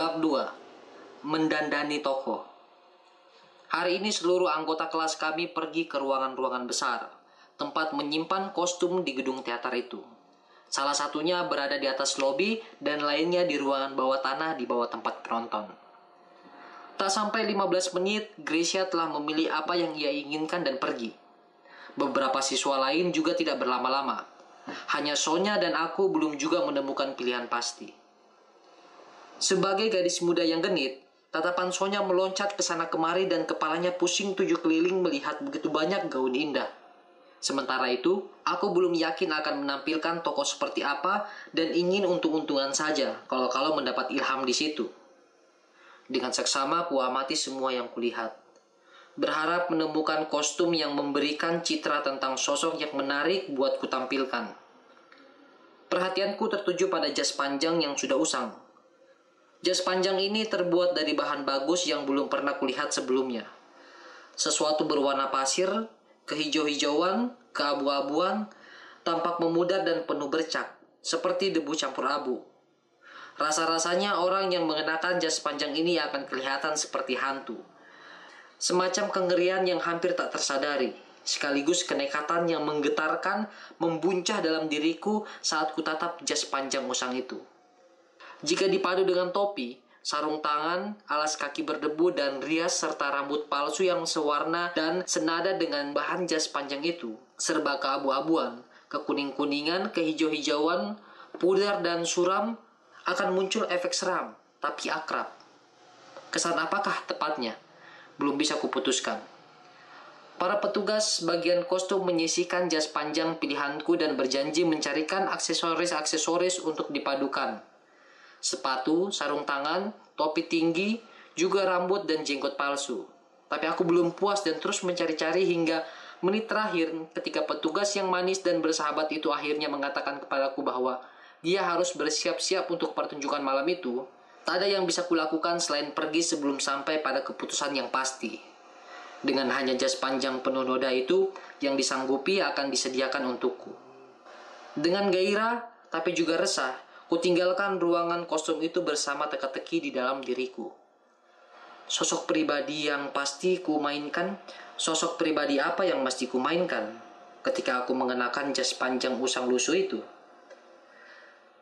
Bab 2. Mendandani toko. Hari ini seluruh anggota kelas kami pergi ke ruangan-ruangan besar, tempat menyimpan kostum di gedung teater itu. Salah satunya berada di atas lobi dan lainnya di ruangan bawah tanah di bawah tempat penonton. Tak sampai 15 menit, Gracia telah memilih apa yang ia inginkan dan pergi. Beberapa siswa lain juga tidak berlama-lama. Hanya Sonya dan aku belum juga menemukan pilihan pasti. Sebagai gadis muda yang genit, tatapan Sonya meloncat ke sana kemari dan kepalanya pusing tujuh keliling melihat begitu banyak gaun indah. Sementara itu, aku belum yakin akan menampilkan tokoh seperti apa dan ingin untung-untungan saja kalau-kalau mendapat ilham di situ. Dengan seksama kuamati semua yang kulihat. Berharap menemukan kostum yang memberikan citra tentang sosok yang menarik buat kutampilkan. Perhatianku tertuju pada jas panjang yang sudah usang. Jas panjang ini terbuat dari bahan bagus yang belum pernah kulihat sebelumnya. Sesuatu berwarna pasir, kehijau-hijauan, keabu-abuan, tampak memudar dan penuh bercak, seperti debu campur abu. Rasa-rasanya orang yang mengenakan jas panjang ini akan kelihatan seperti hantu. Semacam kengerian yang hampir tak tersadari, sekaligus kenekatan yang menggetarkan membuncah dalam diriku saat kutatap jas panjang usang itu. Jika dipadu dengan topi, sarung tangan, alas kaki berdebu, dan rias serta rambut palsu yang sewarna dan senada dengan bahan jas panjang itu, serba keabu-abuan, kekuning-kuningan, kehijau-hijauan, pudar dan suram, akan muncul efek seram, tapi akrab. Kesan apakah tepatnya? Belum bisa kuputuskan. Para petugas bagian kostum menyisikan jas panjang pilihanku dan berjanji mencarikan aksesoris-aksesoris untuk dipadukan. Sepatu, sarung tangan, topi tinggi, juga rambut dan jenggot palsu. Tapi aku belum puas dan terus mencari-cari hingga menit terakhir ketika petugas yang manis dan bersahabat itu akhirnya mengatakan kepadaku bahwa dia harus bersiap-siap untuk pertunjukan malam itu, tak ada yang bisa kulakukan selain pergi sebelum sampai pada keputusan yang pasti. Dengan hanya jas panjang penuh noda itu yang disanggupi akan disediakan untukku. Dengan gairah, tapi juga resah, kutinggalkan ruangan kostum itu bersama teka-teki di dalam diriku. Sosok pribadi yang pasti ku mainkan, sosok pribadi apa yang mesti ku mainkan ketika aku mengenakan jas panjang usang lusuh itu?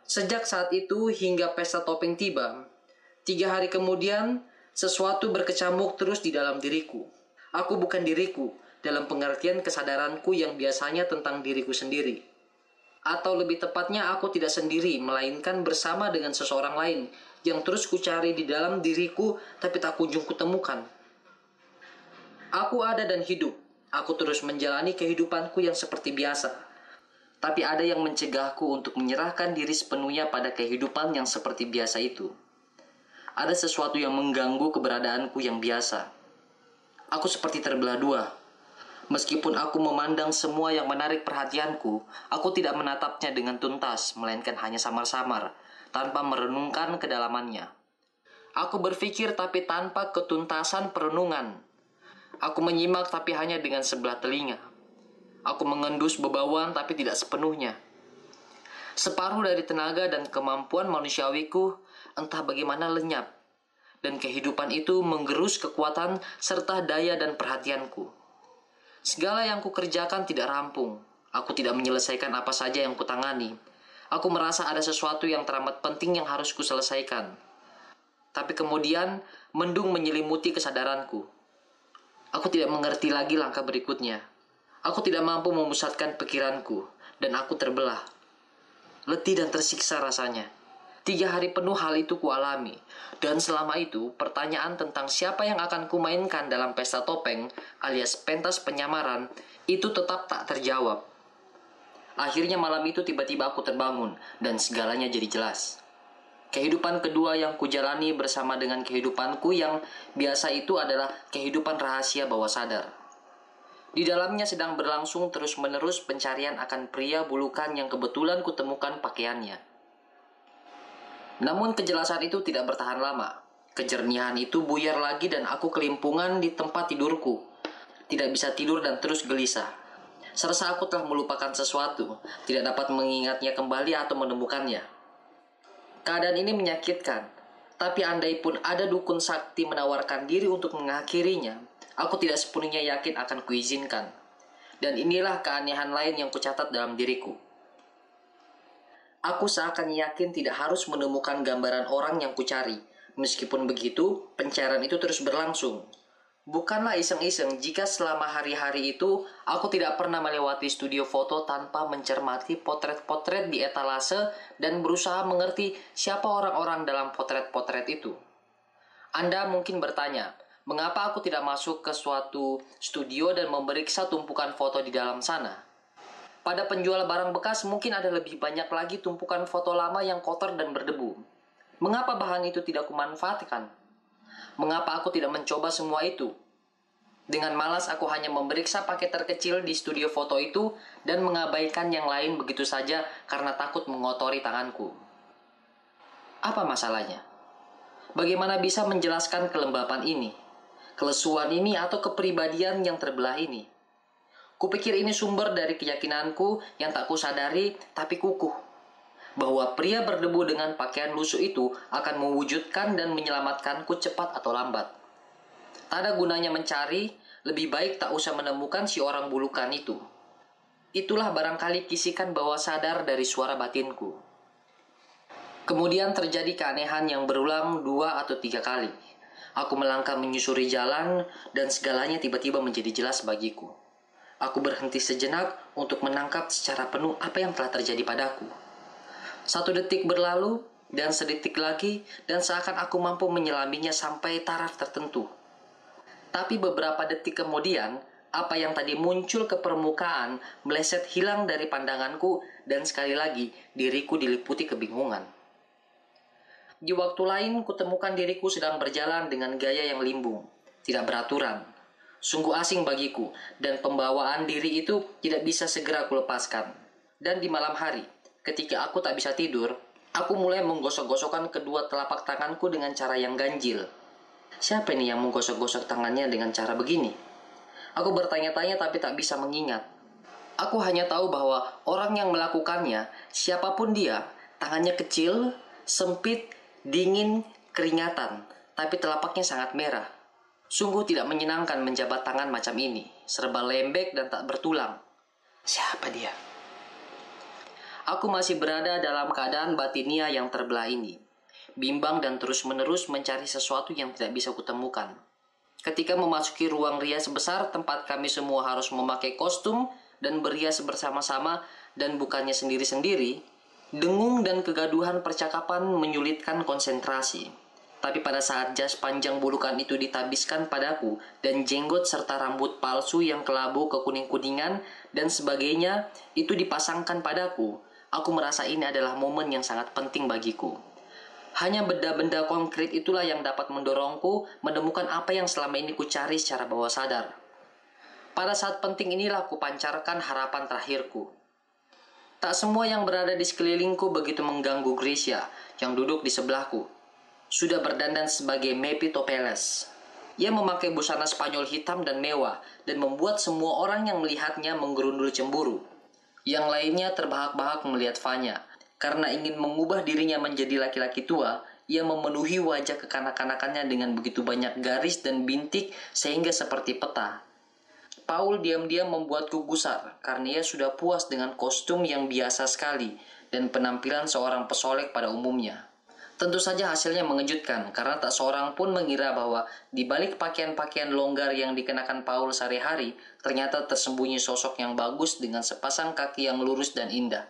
Sejak saat itu hingga pesta topeng tiba, tiga hari kemudian sesuatu berkecamuk terus di dalam diriku. Aku bukan diriku dalam pengertian kesadaranku yang biasanya tentang diriku sendiri. Atau lebih tepatnya aku tidak sendiri, melainkan bersama dengan seseorang lain yang terus kucari di dalam diriku tapi tak kunjung kutemukan. Aku ada dan hidup. Aku terus menjalani kehidupanku yang seperti biasa tapi ada yang mencegahku untuk menyerahkan diri sepenuhnya pada kehidupan yang seperti biasa itu. Ada sesuatu yang mengganggu keberadaanku yang biasa. Aku seperti terbelah dua. Meskipun aku memandang semua yang menarik perhatianku, aku tidak menatapnya dengan tuntas, melainkan hanya samar-samar, tanpa merenungkan kedalamannya. Aku berpikir tapi tanpa ketuntasan perenungan. Aku menyimak tapi hanya dengan sebelah telinga. Aku mengendus bebawan tapi tidak sepenuhnya. Separuh dari tenaga dan kemampuan manusiawiku entah bagaimana lenyap. Dan kehidupan itu menggerus kekuatan serta daya dan perhatianku. Segala yang kukerjakan tidak rampung. Aku tidak menyelesaikan apa saja yang kutangani. Aku merasa ada sesuatu yang teramat penting yang harus kuselesaikan. Tapi kemudian mendung menyelimuti kesadaranku. Aku tidak mengerti lagi langkah berikutnya. Aku tidak mampu memusatkan pikiranku, dan aku terbelah. Letih dan tersiksa rasanya. Tiga hari penuh hal itu kualami, dan selama itu pertanyaan tentang siapa yang akan kumainkan dalam pesta topeng alias pentas penyamaran itu tetap tak terjawab. Akhirnya malam itu tiba-tiba aku terbangun dan segalanya jadi jelas. Kehidupan kedua yang kujalani bersama dengan kehidupanku yang biasa itu adalah kehidupan rahasia bawah sadar. Di dalamnya sedang berlangsung terus-menerus pencarian akan pria bulukan yang kebetulan kutemukan pakaiannya. Namun kejelasan itu tidak bertahan lama. Kejernihan itu buyar lagi dan aku kelimpungan di tempat tidurku. Tidak bisa tidur dan terus gelisah. Serasa aku telah melupakan sesuatu, tidak dapat mengingatnya kembali atau menemukannya. Keadaan ini menyakitkan, Tapi andai pun ada dukun sakti menawarkan diri untuk mengakhirinya, aku tidak sepenuhnya yakin akan kuizinkan. Dan inilah keanehan lain yang kucatat dalam diriku. Aku seakan yakin tidak harus menemukan gambaran orang yang kucari. Meskipun begitu, pencarian itu terus berlangsung. Bukanlah iseng-iseng jika selama hari-hari itu aku tidak pernah melewati studio foto tanpa mencermati potret-potret di etalase dan berusaha mengerti siapa orang-orang dalam potret-potret itu. Anda mungkin bertanya, mengapa aku tidak masuk ke suatu studio dan memeriksa tumpukan foto di dalam sana? Pada penjual barang bekas mungkin ada lebih banyak lagi tumpukan foto lama yang kotor dan berdebu. Mengapa bahan itu tidak kumanfaatkan? Mengapa aku tidak mencoba semua itu? Dengan malas aku hanya memeriksa paket terkecil di studio foto itu dan mengabaikan yang lain begitu saja karena takut mengotori tanganku. Apa masalahnya? Bagaimana bisa menjelaskan kelembapan ini? Kelesuan ini atau kepribadian yang terbelah ini? Kupikir ini sumber dari keyakinanku yang tak kusadari tapi kukuh bahwa pria berdebu dengan pakaian lusuh itu akan mewujudkan dan menyelamatkanku cepat atau lambat. Tak ada gunanya mencari, lebih baik tak usah menemukan si orang bulukan itu. Itulah barangkali kisikan bawah sadar dari suara batinku. Kemudian terjadi keanehan yang berulang dua atau tiga kali. Aku melangkah menyusuri jalan dan segalanya tiba-tiba menjadi jelas bagiku. Aku berhenti sejenak untuk menangkap secara penuh apa yang telah terjadi padaku. Satu detik berlalu, dan sedetik lagi, dan seakan aku mampu menyelaminya sampai taraf tertentu. Tapi beberapa detik kemudian, apa yang tadi muncul ke permukaan meleset hilang dari pandanganku, dan sekali lagi diriku diliputi kebingungan. Di waktu lain, kutemukan diriku sedang berjalan dengan gaya yang limbung, tidak beraturan. Sungguh asing bagiku, dan pembawaan diri itu tidak bisa segera kulepaskan. Dan di malam hari, Ketika aku tak bisa tidur, aku mulai menggosok-gosokkan kedua telapak tanganku dengan cara yang ganjil. Siapa ini yang menggosok-gosok tangannya dengan cara begini? Aku bertanya-tanya tapi tak bisa mengingat. Aku hanya tahu bahwa orang yang melakukannya, siapa pun dia, tangannya kecil, sempit, dingin, keringatan, tapi telapaknya sangat merah. Sungguh tidak menyenangkan menjabat tangan macam ini, serba lembek dan tak bertulang. Siapa dia? Aku masih berada dalam keadaan batinia yang terbelah ini. Bimbang dan terus-menerus mencari sesuatu yang tidak bisa kutemukan. Ketika memasuki ruang rias besar tempat kami semua harus memakai kostum dan berias bersama-sama dan bukannya sendiri-sendiri, dengung dan kegaduhan percakapan menyulitkan konsentrasi. Tapi pada saat jas panjang bulukan itu ditabiskan padaku dan jenggot serta rambut palsu yang kelabu kekuning-kuningan dan sebagainya itu dipasangkan padaku, Aku merasa ini adalah momen yang sangat penting bagiku. Hanya benda-benda konkret itulah yang dapat mendorongku menemukan apa yang selama ini ku cari secara bawah sadar. Pada saat penting inilah ku pancarkan harapan terakhirku. Tak semua yang berada di sekelilingku begitu mengganggu Gracia yang duduk di sebelahku. Sudah berdandan sebagai Mepitopeles. Ia memakai busana Spanyol hitam dan mewah dan membuat semua orang yang melihatnya menggerundul cemburu. Yang lainnya terbahak-bahak melihat Fanya. Karena ingin mengubah dirinya menjadi laki-laki tua, ia memenuhi wajah kekanak-kanakannya dengan begitu banyak garis dan bintik sehingga seperti peta. Paul diam-diam membuatku gusar karena ia sudah puas dengan kostum yang biasa sekali dan penampilan seorang pesolek pada umumnya. Tentu saja hasilnya mengejutkan karena tak seorang pun mengira bahwa di balik pakaian-pakaian longgar yang dikenakan Paul sehari-hari ternyata tersembunyi sosok yang bagus dengan sepasang kaki yang lurus dan indah.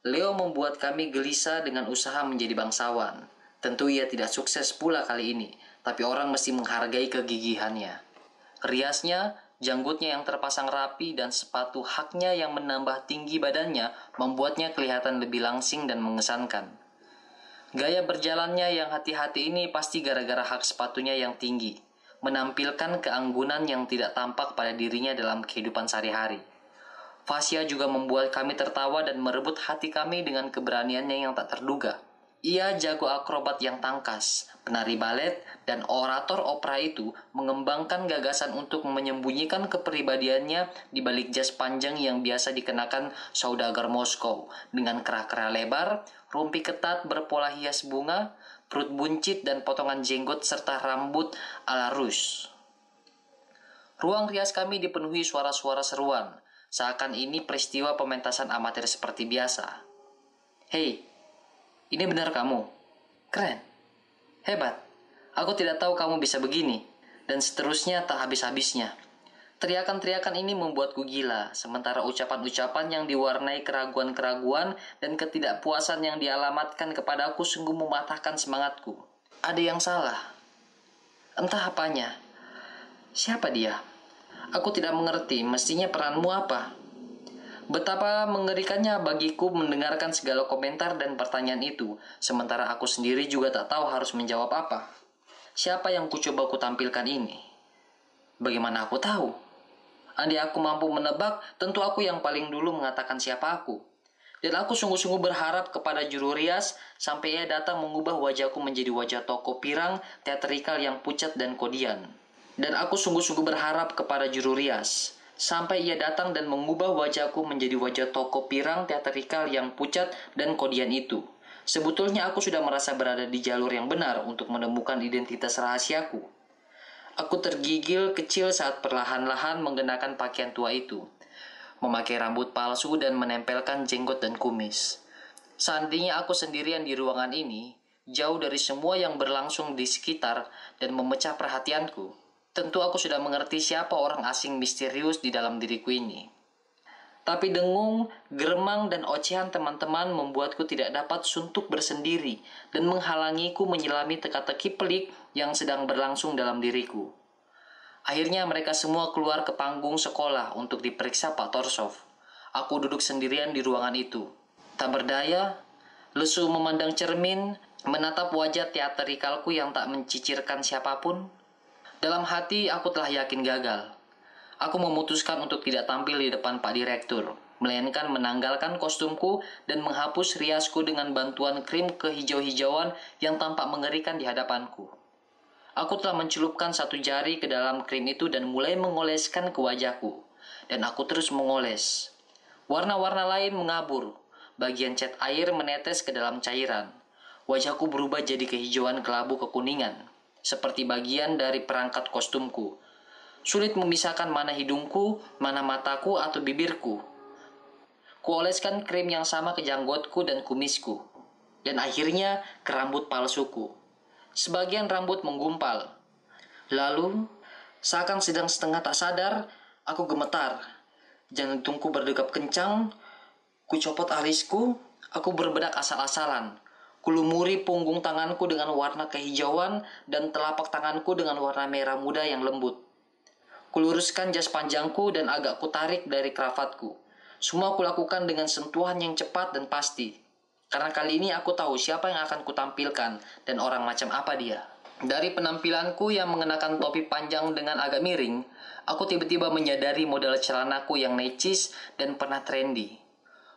Leo membuat kami gelisah dengan usaha menjadi bangsawan. Tentu ia tidak sukses pula kali ini, tapi orang mesti menghargai kegigihannya. Riasnya, janggutnya yang terpasang rapi dan sepatu haknya yang menambah tinggi badannya membuatnya kelihatan lebih langsing dan mengesankan. Gaya berjalannya yang hati-hati ini pasti gara-gara hak sepatunya yang tinggi, menampilkan keanggunan yang tidak tampak pada dirinya dalam kehidupan sehari-hari. Fasya juga membuat kami tertawa dan merebut hati kami dengan keberaniannya yang tak terduga. Ia jago akrobat yang tangkas, penari balet, dan orator opera itu mengembangkan gagasan untuk menyembunyikan kepribadiannya di balik jas panjang yang biasa dikenakan saudagar Moskow dengan kera-kera lebar, rumpi ketat berpola hias bunga, perut buncit dan potongan jenggot serta rambut ala Rus. Ruang rias kami dipenuhi suara-suara seruan, seakan ini peristiwa pementasan amatir seperti biasa. Hei, ini benar kamu? Keren. Hebat. Aku tidak tahu kamu bisa begini. Dan seterusnya tak habis-habisnya. Teriakan-teriakan ini membuatku gila, sementara ucapan-ucapan yang diwarnai keraguan-keraguan dan ketidakpuasan yang dialamatkan kepadaku sungguh mematahkan semangatku. Ada yang salah. Entah apanya. Siapa dia? Aku tidak mengerti, mestinya peranmu apa? Betapa mengerikannya bagiku mendengarkan segala komentar dan pertanyaan itu, sementara aku sendiri juga tak tahu harus menjawab apa. Siapa yang kucoba kutampilkan ini? Bagaimana aku tahu? Andai aku mampu menebak, tentu aku yang paling dulu mengatakan siapa aku. Dan aku sungguh-sungguh berharap kepada juru rias sampai ia datang mengubah wajahku menjadi wajah toko pirang, teatrikal yang pucat dan kodian. Dan aku sungguh-sungguh berharap kepada juru rias sampai ia datang dan mengubah wajahku menjadi wajah toko pirang teatrikal yang pucat dan kodian itu. Sebetulnya aku sudah merasa berada di jalur yang benar untuk menemukan identitas rahasiaku. Aku tergigil kecil saat perlahan-lahan mengenakan pakaian tua itu, memakai rambut palsu dan menempelkan jenggot dan kumis. Seandainya aku sendirian di ruangan ini, jauh dari semua yang berlangsung di sekitar dan memecah perhatianku, tentu aku sudah mengerti siapa orang asing misterius di dalam diriku ini. Tapi dengung, geremang, dan ocehan teman-teman membuatku tidak dapat suntuk bersendiri dan menghalangiku menyelami teka-teki pelik yang sedang berlangsung dalam diriku. Akhirnya mereka semua keluar ke panggung sekolah untuk diperiksa Pak Torsov. Aku duduk sendirian di ruangan itu. Tak berdaya, lesu memandang cermin, menatap wajah teaterikalku yang tak mencicirkan siapa pun. Dalam hati aku telah yakin gagal. Aku memutuskan untuk tidak tampil di depan Pak Direktur, melainkan menanggalkan kostumku dan menghapus riasku dengan bantuan krim kehijau-hijauan yang tampak mengerikan di hadapanku. Aku telah mencelupkan satu jari ke dalam krim itu dan mulai mengoleskan ke wajahku. Dan aku terus mengoles. Warna-warna lain mengabur. Bagian cat air menetes ke dalam cairan. Wajahku berubah jadi kehijauan kelabu kekuningan. Seperti bagian dari perangkat kostumku Sulit memisahkan mana hidungku, mana mataku, atau bibirku. Kuoleskan krim yang sama ke janggutku dan kumisku. Dan akhirnya ke rambut palsuku. Sebagian rambut menggumpal. Lalu, seakan sedang setengah tak sadar, aku gemetar. Jantungku berdegup kencang, ku copot alisku, aku berbedak asal-asalan. Kulumuri punggung tanganku dengan warna kehijauan dan telapak tanganku dengan warna merah muda yang lembut. Kuluruskan jas panjangku dan agak kutarik dari kravatku. Semua kulakukan dengan sentuhan yang cepat dan pasti. Karena kali ini aku tahu siapa yang akan kutampilkan dan orang macam apa dia. Dari penampilanku yang mengenakan topi panjang dengan agak miring, aku tiba-tiba menyadari model celanaku yang necis dan pernah trendy.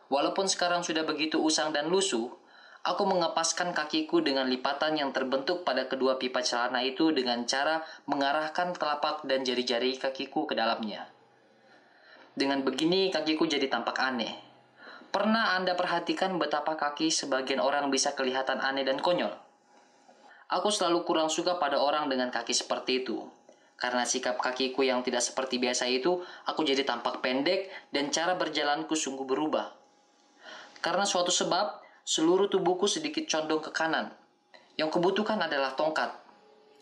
Walaupun sekarang sudah begitu usang dan lusuh, Aku mengepaskan kakiku dengan lipatan yang terbentuk pada kedua pipa celana itu dengan cara mengarahkan telapak dan jari-jari kakiku ke dalamnya. Dengan begini kakiku jadi tampak aneh. Pernah Anda perhatikan betapa kaki sebagian orang bisa kelihatan aneh dan konyol? Aku selalu kurang suka pada orang dengan kaki seperti itu. Karena sikap kakiku yang tidak seperti biasa itu, aku jadi tampak pendek dan cara berjalanku sungguh berubah. Karena suatu sebab, seluruh tubuhku sedikit condong ke kanan. Yang kubutuhkan adalah tongkat.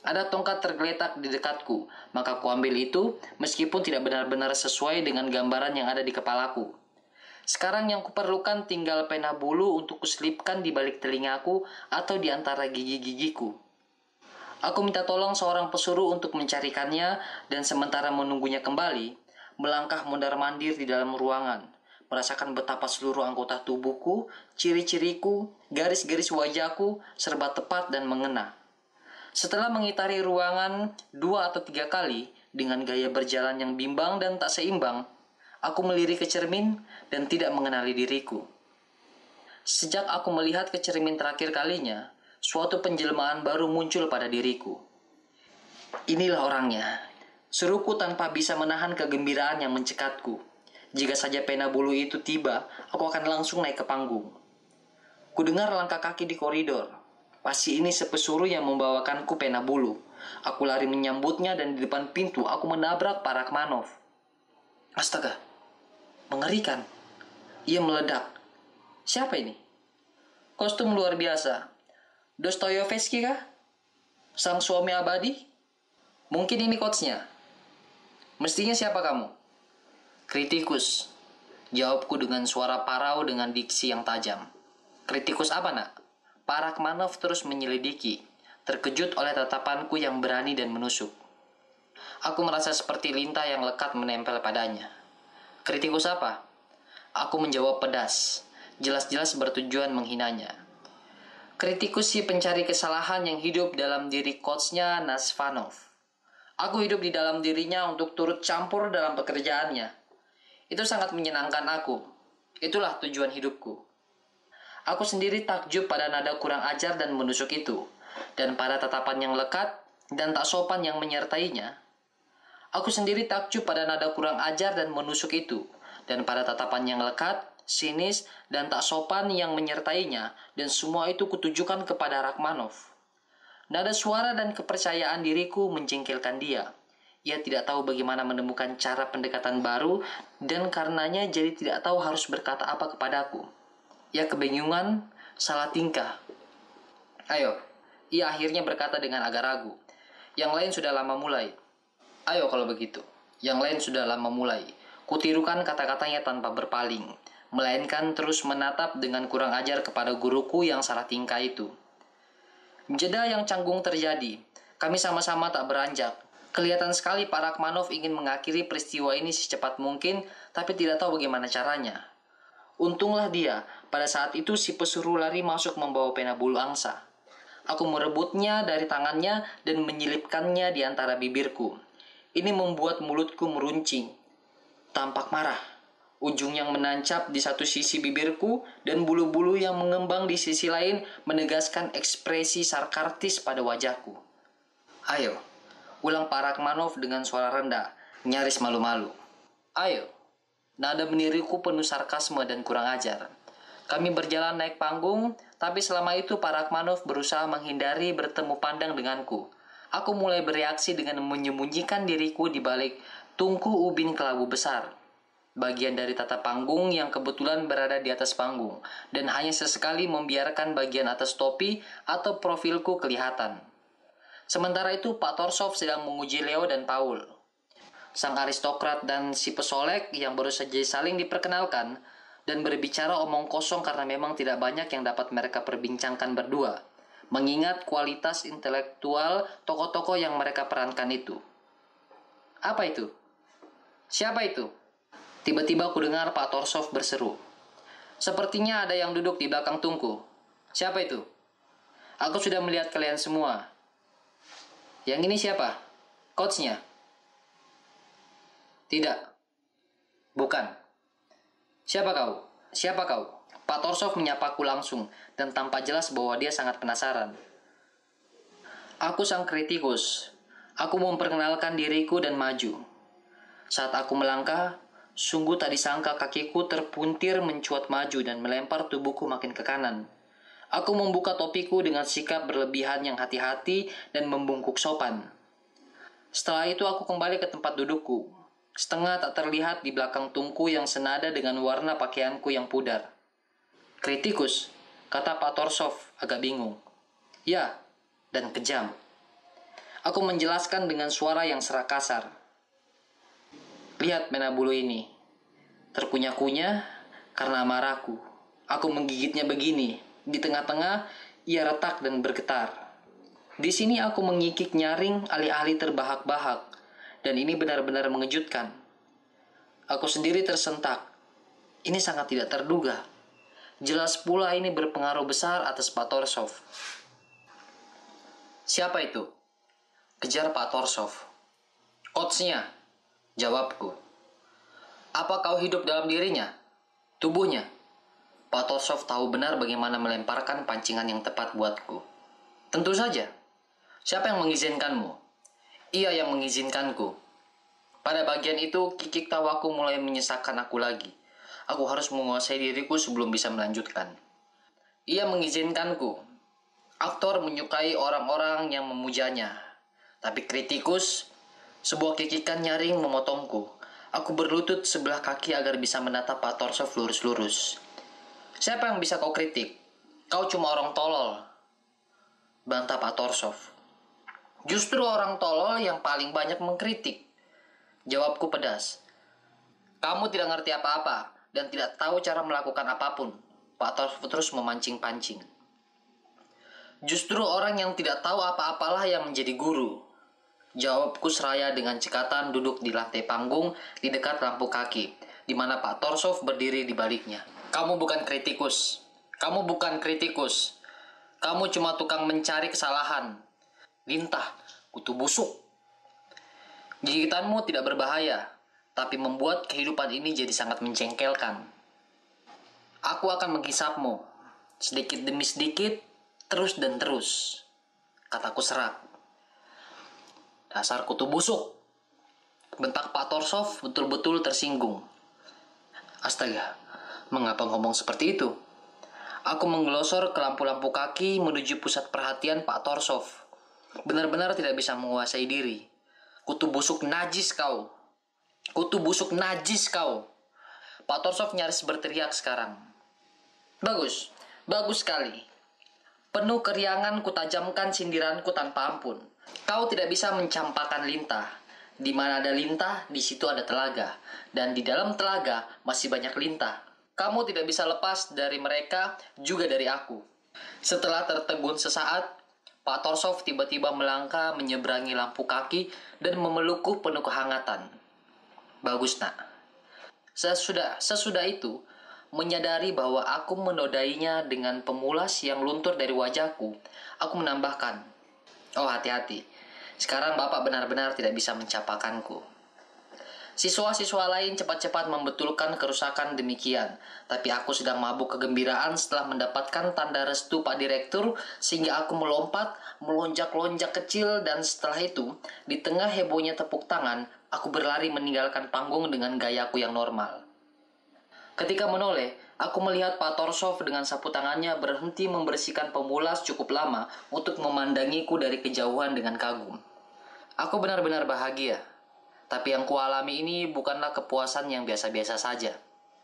Ada tongkat tergeletak di dekatku, maka kuambil itu meskipun tidak benar-benar sesuai dengan gambaran yang ada di kepalaku. Sekarang yang kuperlukan tinggal pena bulu untuk kuselipkan di balik telingaku atau di antara gigi-gigiku. Aku minta tolong seorang pesuruh untuk mencarikannya dan sementara menunggunya kembali, melangkah mondar-mandir di dalam ruangan merasakan betapa seluruh anggota tubuhku, ciri-ciriku, garis-garis wajahku serba tepat dan mengena. Setelah mengitari ruangan dua atau tiga kali dengan gaya berjalan yang bimbang dan tak seimbang, aku melirik ke cermin dan tidak mengenali diriku. Sejak aku melihat ke cermin terakhir kalinya, suatu penjelmaan baru muncul pada diriku. Inilah orangnya. Seruku tanpa bisa menahan kegembiraan yang mencekatku. Jika saja pena bulu itu tiba, aku akan langsung naik ke panggung. Ku dengar langkah kaki di koridor. Pasti ini sepesuru yang membawakanku pena bulu. Aku lari menyambutnya dan di depan pintu aku menabrak para Kmanov. Astaga, mengerikan. Ia meledak. Siapa ini? Kostum luar biasa. Dostoyevsky kah? Sang suami abadi? Mungkin ini coachnya. Mestinya siapa kamu? Kritikus. Jawabku dengan suara parau dengan diksi yang tajam. Kritikus apa nak? Para Kmanov terus menyelidiki, terkejut oleh tatapanku yang berani dan menusuk. Aku merasa seperti lintah yang lekat menempel padanya. Kritikus apa? Aku menjawab pedas, jelas-jelas bertujuan menghinanya. Kritikus si pencari kesalahan yang hidup dalam diri coachnya Nasvanov. Aku hidup di dalam dirinya untuk turut campur dalam pekerjaannya. Itu sangat menyenangkan aku. Itulah tujuan hidupku. Aku sendiri takjub pada nada kurang ajar dan menusuk itu, dan pada tatapan yang lekat dan tak sopan yang menyertainya. Aku sendiri takjub pada nada kurang ajar dan menusuk itu, dan pada tatapan yang lekat, sinis, dan tak sopan yang menyertainya, dan semua itu kutujukan kepada Rakmanov. Nada suara dan kepercayaan diriku menjengkelkan dia. Ia tidak tahu bagaimana menemukan cara pendekatan baru, dan karenanya jadi tidak tahu harus berkata apa kepadaku. Ia kebingungan, salah tingkah. Ayo, ia akhirnya berkata dengan agak ragu. Yang lain sudah lama mulai. Ayo kalau begitu. Yang lain sudah lama mulai. Kutirukan kata-katanya tanpa berpaling, melainkan terus menatap dengan kurang ajar kepada guruku yang salah tingkah itu. Jeda yang canggung terjadi. Kami sama-sama tak beranjak. Kelihatan sekali para Rakmanov ingin mengakhiri peristiwa ini secepat mungkin, tapi tidak tahu bagaimana caranya. Untunglah dia, pada saat itu si pesuruh lari masuk membawa pena bulu angsa. Aku merebutnya dari tangannya dan menyelipkannya di antara bibirku. Ini membuat mulutku meruncing. Tampak marah. Ujung yang menancap di satu sisi bibirku dan bulu-bulu yang mengembang di sisi lain menegaskan ekspresi sarkastis pada wajahku. Ayo, ulang Pak Rakmanov dengan suara rendah, nyaris malu-malu. Ayo, Nada meniriku penuh sarkasme dan kurang ajar. Kami berjalan naik panggung, tapi selama itu Pak Rakmanov berusaha menghindari bertemu pandang denganku. Aku mulai bereaksi dengan menyembunyikan diriku di balik tungku ubin kelabu besar. Bagian dari tata panggung yang kebetulan berada di atas panggung, dan hanya sesekali membiarkan bagian atas topi atau profilku kelihatan. Sementara itu Pak Torsov sedang menguji Leo dan Paul sang aristokrat dan si pesolek yang baru saja saling diperkenalkan dan berbicara omong kosong karena memang tidak banyak yang dapat mereka perbincangkan berdua, mengingat kualitas intelektual tokoh-tokoh yang mereka perankan itu. Apa itu? Siapa itu? Tiba-tiba aku dengar Pak Torsov berseru. Sepertinya ada yang duduk di belakang tungku. Siapa itu? Aku sudah melihat kalian semua. Yang ini siapa? Coachnya. Tidak. Bukan. Siapa kau? Siapa kau? Pak Torsov menyapaku langsung dan tanpa jelas bahwa dia sangat penasaran. Aku sang kritikus. Aku memperkenalkan diriku dan maju. Saat aku melangkah, sungguh tak disangka kakiku terpuntir mencuat maju dan melempar tubuhku makin ke kanan. Aku membuka topiku dengan sikap berlebihan yang hati-hati dan membungkuk sopan. Setelah itu aku kembali ke tempat dudukku, setengah tak terlihat di belakang tungku yang senada dengan warna pakaianku yang pudar. Kritikus, kata Pak Torsov agak bingung. Ya, dan kejam. Aku menjelaskan dengan suara yang serak kasar. Lihat mena bulu ini. Terkunyah-kunyah karena amarahku. Aku menggigitnya begini. Di tengah-tengah, ia retak dan bergetar. Di sini aku mengikik nyaring alih-alih terbahak-bahak dan ini benar-benar mengejutkan. Aku sendiri tersentak. Ini sangat tidak terduga. Jelas pula ini berpengaruh besar atas Pak Torsov. Siapa itu? Kejar Pak Torsov. Otsnya, jawabku. Apa kau hidup dalam dirinya? Tubuhnya? Pak Torsov tahu benar bagaimana melemparkan pancingan yang tepat buatku. Tentu saja. Siapa yang mengizinkanmu? Ia yang mengizinkanku. Pada bagian itu, kikik tawaku mulai menyesakkan aku lagi. Aku harus menguasai diriku sebelum bisa melanjutkan. Ia mengizinkanku. Aktor menyukai orang-orang yang memujanya. Tapi kritikus, sebuah kikikan nyaring memotongku. Aku berlutut sebelah kaki agar bisa menatap Pak Torsov lurus-lurus. Siapa yang bisa kau kritik? Kau cuma orang tolol. Bantah Pak Torsov. Justru orang tolol yang paling banyak mengkritik. Jawabku pedas. Kamu tidak ngerti apa-apa dan tidak tahu cara melakukan apa pun. Pak Torsov terus memancing-pancing. Justru orang yang tidak tahu apa-apalah yang menjadi guru. Jawabku seraya dengan cekatan duduk di lantai panggung di dekat lampu kaki, di mana Pak Torsov berdiri di baliknya. Kamu bukan kritikus. Kamu bukan kritikus. Kamu cuma tukang mencari kesalahan. Lintah, kutu busuk. Gigitanmu tidak berbahaya, tapi membuat kehidupan ini jadi sangat menjengkelkan. Aku akan menghisapmu, sedikit demi sedikit, terus dan terus. Kataku serak. Dasar kutu busuk. Bentak Pak Torsov betul-betul tersinggung. Astaga, mengapa ngomong seperti itu? Aku menggelosor ke lampu-lampu kaki menuju pusat perhatian Pak Torsov. Benar-benar tidak bisa menguasai diri. Kutu busuk najis kau. Kutu busuk najis kau. Pak Torsov nyaris berteriak sekarang. Bagus, bagus sekali. Penuh keriangan kutajamkan sindiranku tanpa ampun. Kau tidak bisa mencampakkan lintah. Di mana ada lintah, di situ ada telaga. Dan di dalam telaga masih banyak lintah. Kamu tidak bisa lepas dari mereka, juga dari aku. Setelah tertegun sesaat, Pak Torsov tiba-tiba melangkah menyeberangi lampu kaki dan memelukku penuh kehangatan. Bagus, nak. Sesudah, sesudah itu, menyadari bahwa aku menodainya dengan pemulas yang luntur dari wajahku, aku menambahkan, Oh hati-hati, sekarang Bapak benar-benar tidak bisa mencapakanku. Siswa-siswa lain cepat-cepat membetulkan kerusakan demikian, tapi aku sedang mabuk kegembiraan setelah mendapatkan tanda restu Pak Direktur sehingga aku melompat, melonjak-lonjak kecil dan setelah itu, di tengah hebohnya tepuk tangan, aku berlari meninggalkan panggung dengan gayaku yang normal. Ketika menoleh, aku melihat Pak Torsov dengan sapu tangannya berhenti membersihkan pemulas cukup lama untuk memandangiku dari kejauhan dengan kagum. Aku benar-benar bahagia. Tapi yang kualami ini bukanlah kepuasan yang biasa-biasa saja.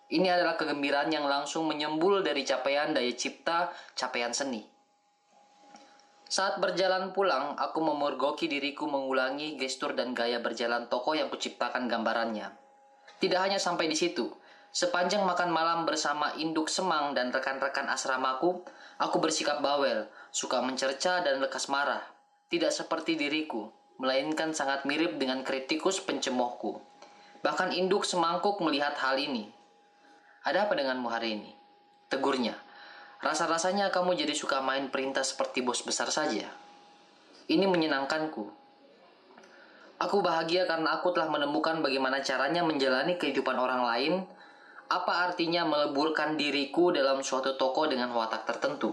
Ini adalah kegembiraan yang langsung menyembul dari capaian daya cipta, capaian seni. Saat berjalan pulang, aku memurgoki diriku mengulangi gestur dan gaya berjalan toko yang kuciptakan gambarannya. Tidak hanya sampai di situ, Sepanjang makan malam bersama induk semang dan rekan-rekan asramaku, aku bersikap bawel, suka mencerca dan lekas marah. Tidak seperti diriku, melainkan sangat mirip dengan kritikus pencemohku. Bahkan induk semangkuk melihat hal ini. Ada apa denganmu hari ini? Tegurnya. Rasa-rasanya kamu jadi suka main perintah seperti bos besar saja. Ini menyenangkanku. Aku bahagia karena aku telah menemukan bagaimana caranya menjalani kehidupan orang lain apa artinya meleburkan diriku dalam suatu toko dengan watak tertentu?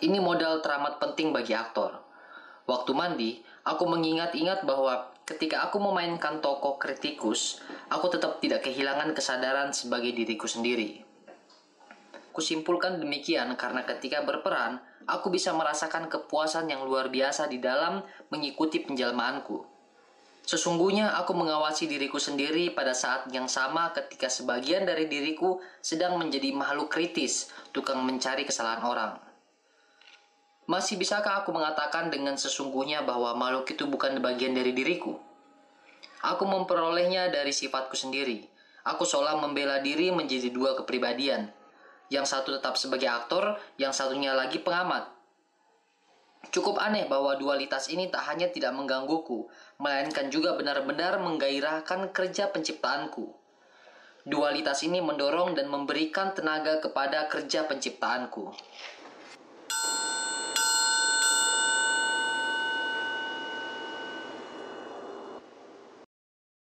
Ini modal teramat penting bagi aktor. Waktu mandi, aku mengingat-ingat bahwa ketika aku memainkan tokoh kritikus, aku tetap tidak kehilangan kesadaran sebagai diriku sendiri. Kusimpulkan demikian karena ketika berperan, aku bisa merasakan kepuasan yang luar biasa di dalam mengikuti penjelmaanku. Sesungguhnya aku mengawasi diriku sendiri pada saat yang sama ketika sebagian dari diriku sedang menjadi makhluk kritis, tukang mencari kesalahan orang. Masih bisakah aku mengatakan dengan sesungguhnya bahwa makhluk itu bukan bagian dari diriku? Aku memperolehnya dari sifatku sendiri. Aku seolah membela diri menjadi dua kepribadian. Yang satu tetap sebagai aktor, yang satunya lagi pengamat. Cukup aneh bahwa dualitas ini tak hanya tidak menggangguku, melainkan juga benar-benar menggairahkan kerja penciptaanku. Dualitas ini mendorong dan memberikan tenaga kepada kerja penciptaanku.